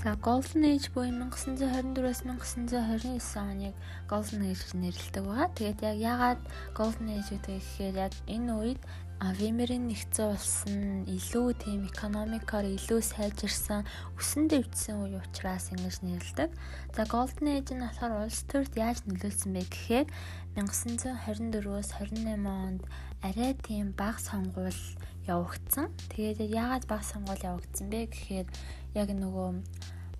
За Golden Age буюу 1924-аас 1929 оныг Golden Age гэж нэрлэдэг байгаа. Тэгээд яг яагаад Golden Age гэдэг гэхээр яг энэ үед Вимерийн нэгдсэн улс нь илүү тийм экономикоор илүү сайжирсан, өсөн дэвжсэн үе учраас ингэж нэрлэдэг. За Golden Age нь болохоор улс төрд яаж нөлөөлсөн бэ гэхээр 1924-өөс 28 онд арай тийм бага сонгуул явагдсан. Тэгээд яагаад бага сонгуул явагдсан бэ гэхээр яг нөгөө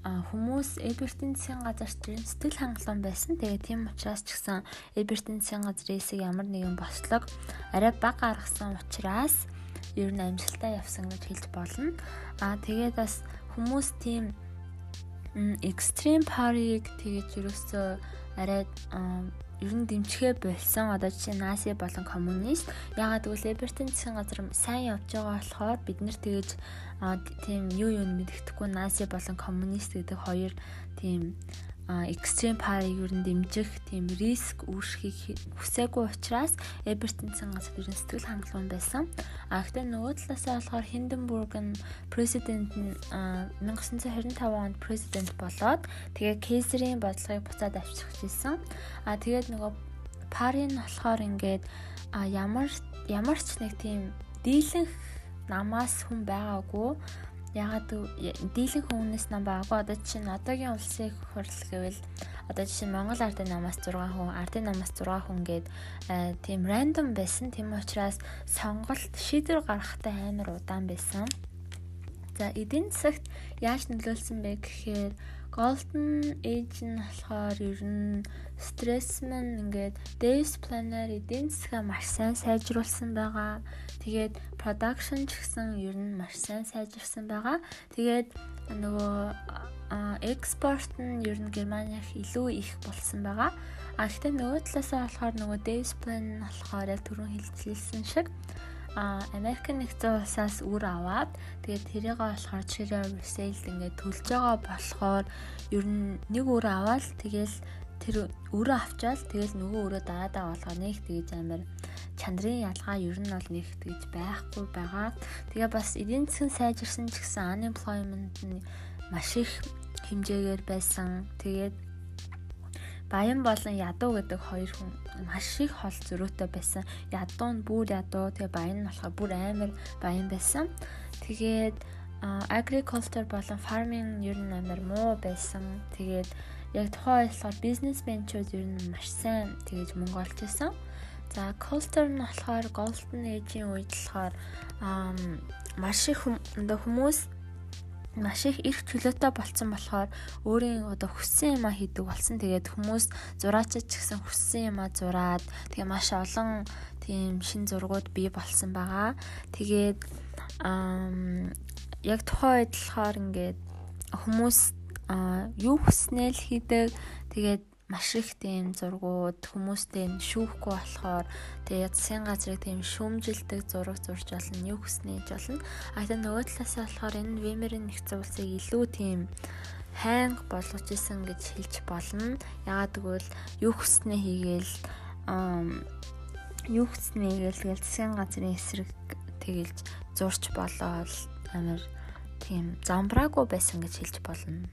хүмүүс Эдвертийн засгийн газарт сэтгэл хангалуун байсан. Тэгээ тийм учраас ч гэсэн Эдвертийн засгийн газрын ямар нэгэн бослог арай бага гаргасан учраас ер нь амжилттай явсан гэж хэлж болно. Аа тэгээд бас хүмүүс тийм экстрим париг тэгэж ерөөсөө арай ер нь дэмжихээ болсон. Одоо жишээ Наси болон коммунист ягаад гэвэл Эбертийн засгийн газар сайн явж байгаа болохоор бид нэр тэгэж тийм юу юу мэддэхгүй Наси болон коммунист гэдэг хоёр тийм экстрем парыг юу н дэмжих тийм риск үүсхийг хүсээгүй учраас Эбертийн цангаас ер нь сэтгэл хангалуун байсан. А гэхдээ нөгөө талаасаа болохоор Хинденбург нь президент нь 1925 онд президент болоод тэгээ Кейсерийн бодлогыг буцаад авчирч ирсэн. А тэгээд нөгөө парийн болохоор ингээд ямар ямар ч нэг тийм дийлэнх намаас хүн байгаагүй Ягаад дийлэн хүмүүнээс нам байгаагүй одоо чинь одоогийн улсын хурл гэвэл одоо жишээ нь Монгол ардын намаас 6 хүн, ардын намаас 6 хүн гээд тийм рандом байсан. Тийм учраас сонголт шийдвэр гаргахтай амар удаан байсан. За эдийн засагт яаж нөлөөлсөн бэ гэхээр Golden Age нь болохоор ер нь стресс маань ингээд days planner эдийн засгаа маш сайн сайжруулсан байгаа. Тэгээд production ч гэсэн ер нь маш сайн сайжирсан байгаа. Тэгээд нөгөө экспорт нь ер нь Германийнх илүү их болсон байгаа. А гэхдээ нөгөө талаасаа болохоор нөгөө days plan нь болохоор яг түрүүн хэлсэн шиг а Америк нэгдсэн улсаас үр аваад тэгээд тэрийг болохоор чирээ resale ингээд төлж байгаа болохоор ер нь нэг үр аваад тэгэл тэр өрөө авчаал тэгэл нөгөө өрөө дараадаа болгоо нэг тэгж амар чандрын ялгаа ер нь бол нэг тэгж байхгүй байгаа. Тэгээ бас эдийн засгийн сайжирсан ч гэсэн unemployment нь маш их хэмжээгээр байсан. Тэгээд Баян болон ядуу гэдэг хоёр хүн маш их хол зөрүүтэй байсан. Ядуу нь бүр ядуу, тэгээ баян нь болохоор бүр амар баян байсан. Тэгээд agriculture болон farming ер нь амар муу байсан. Тэгээд яг тухайн болохоор бизнесменчүүд ер нь маш сайн тэгэж мөнгө олж исэн. За culture нь болохоор golden age-ийн үед болохоор маш их хүмүүс маш их эрх чөлөөтэй болцсон болохоор өөрийн одоо хүссэн юмаа хийдэг болсон. Тэгээд хүмүүс зураачид ч гэсэн хүссэн юмаа зураад тэгээ маш олон тийм шин зургууд бий болсон байгаа. Тэгээд яг тухайн үед болохоор ингээд хүмүүс юу хүснээ л хийдэг. Тэгээд маш их тийм зургууд хүмүүстэй шүүхгүй болохоор тэгээ засгийн газрыг тийм шүүмжилдэг зураг зурж болно юу хүснэж болно а тэгээ нөгөө талаасаа болохоор энэ вимерийн нэгц улсыг илүү тийм хайнг болгож исэн гэж хэлж болно. Ягаад гэвэл юу хүснээ хийгээл юу хүснээ хийгээл засгийн газрын эсрэг тэгэлж зурч болоод амар тийм замбраагүй байсан гэж хэлж болно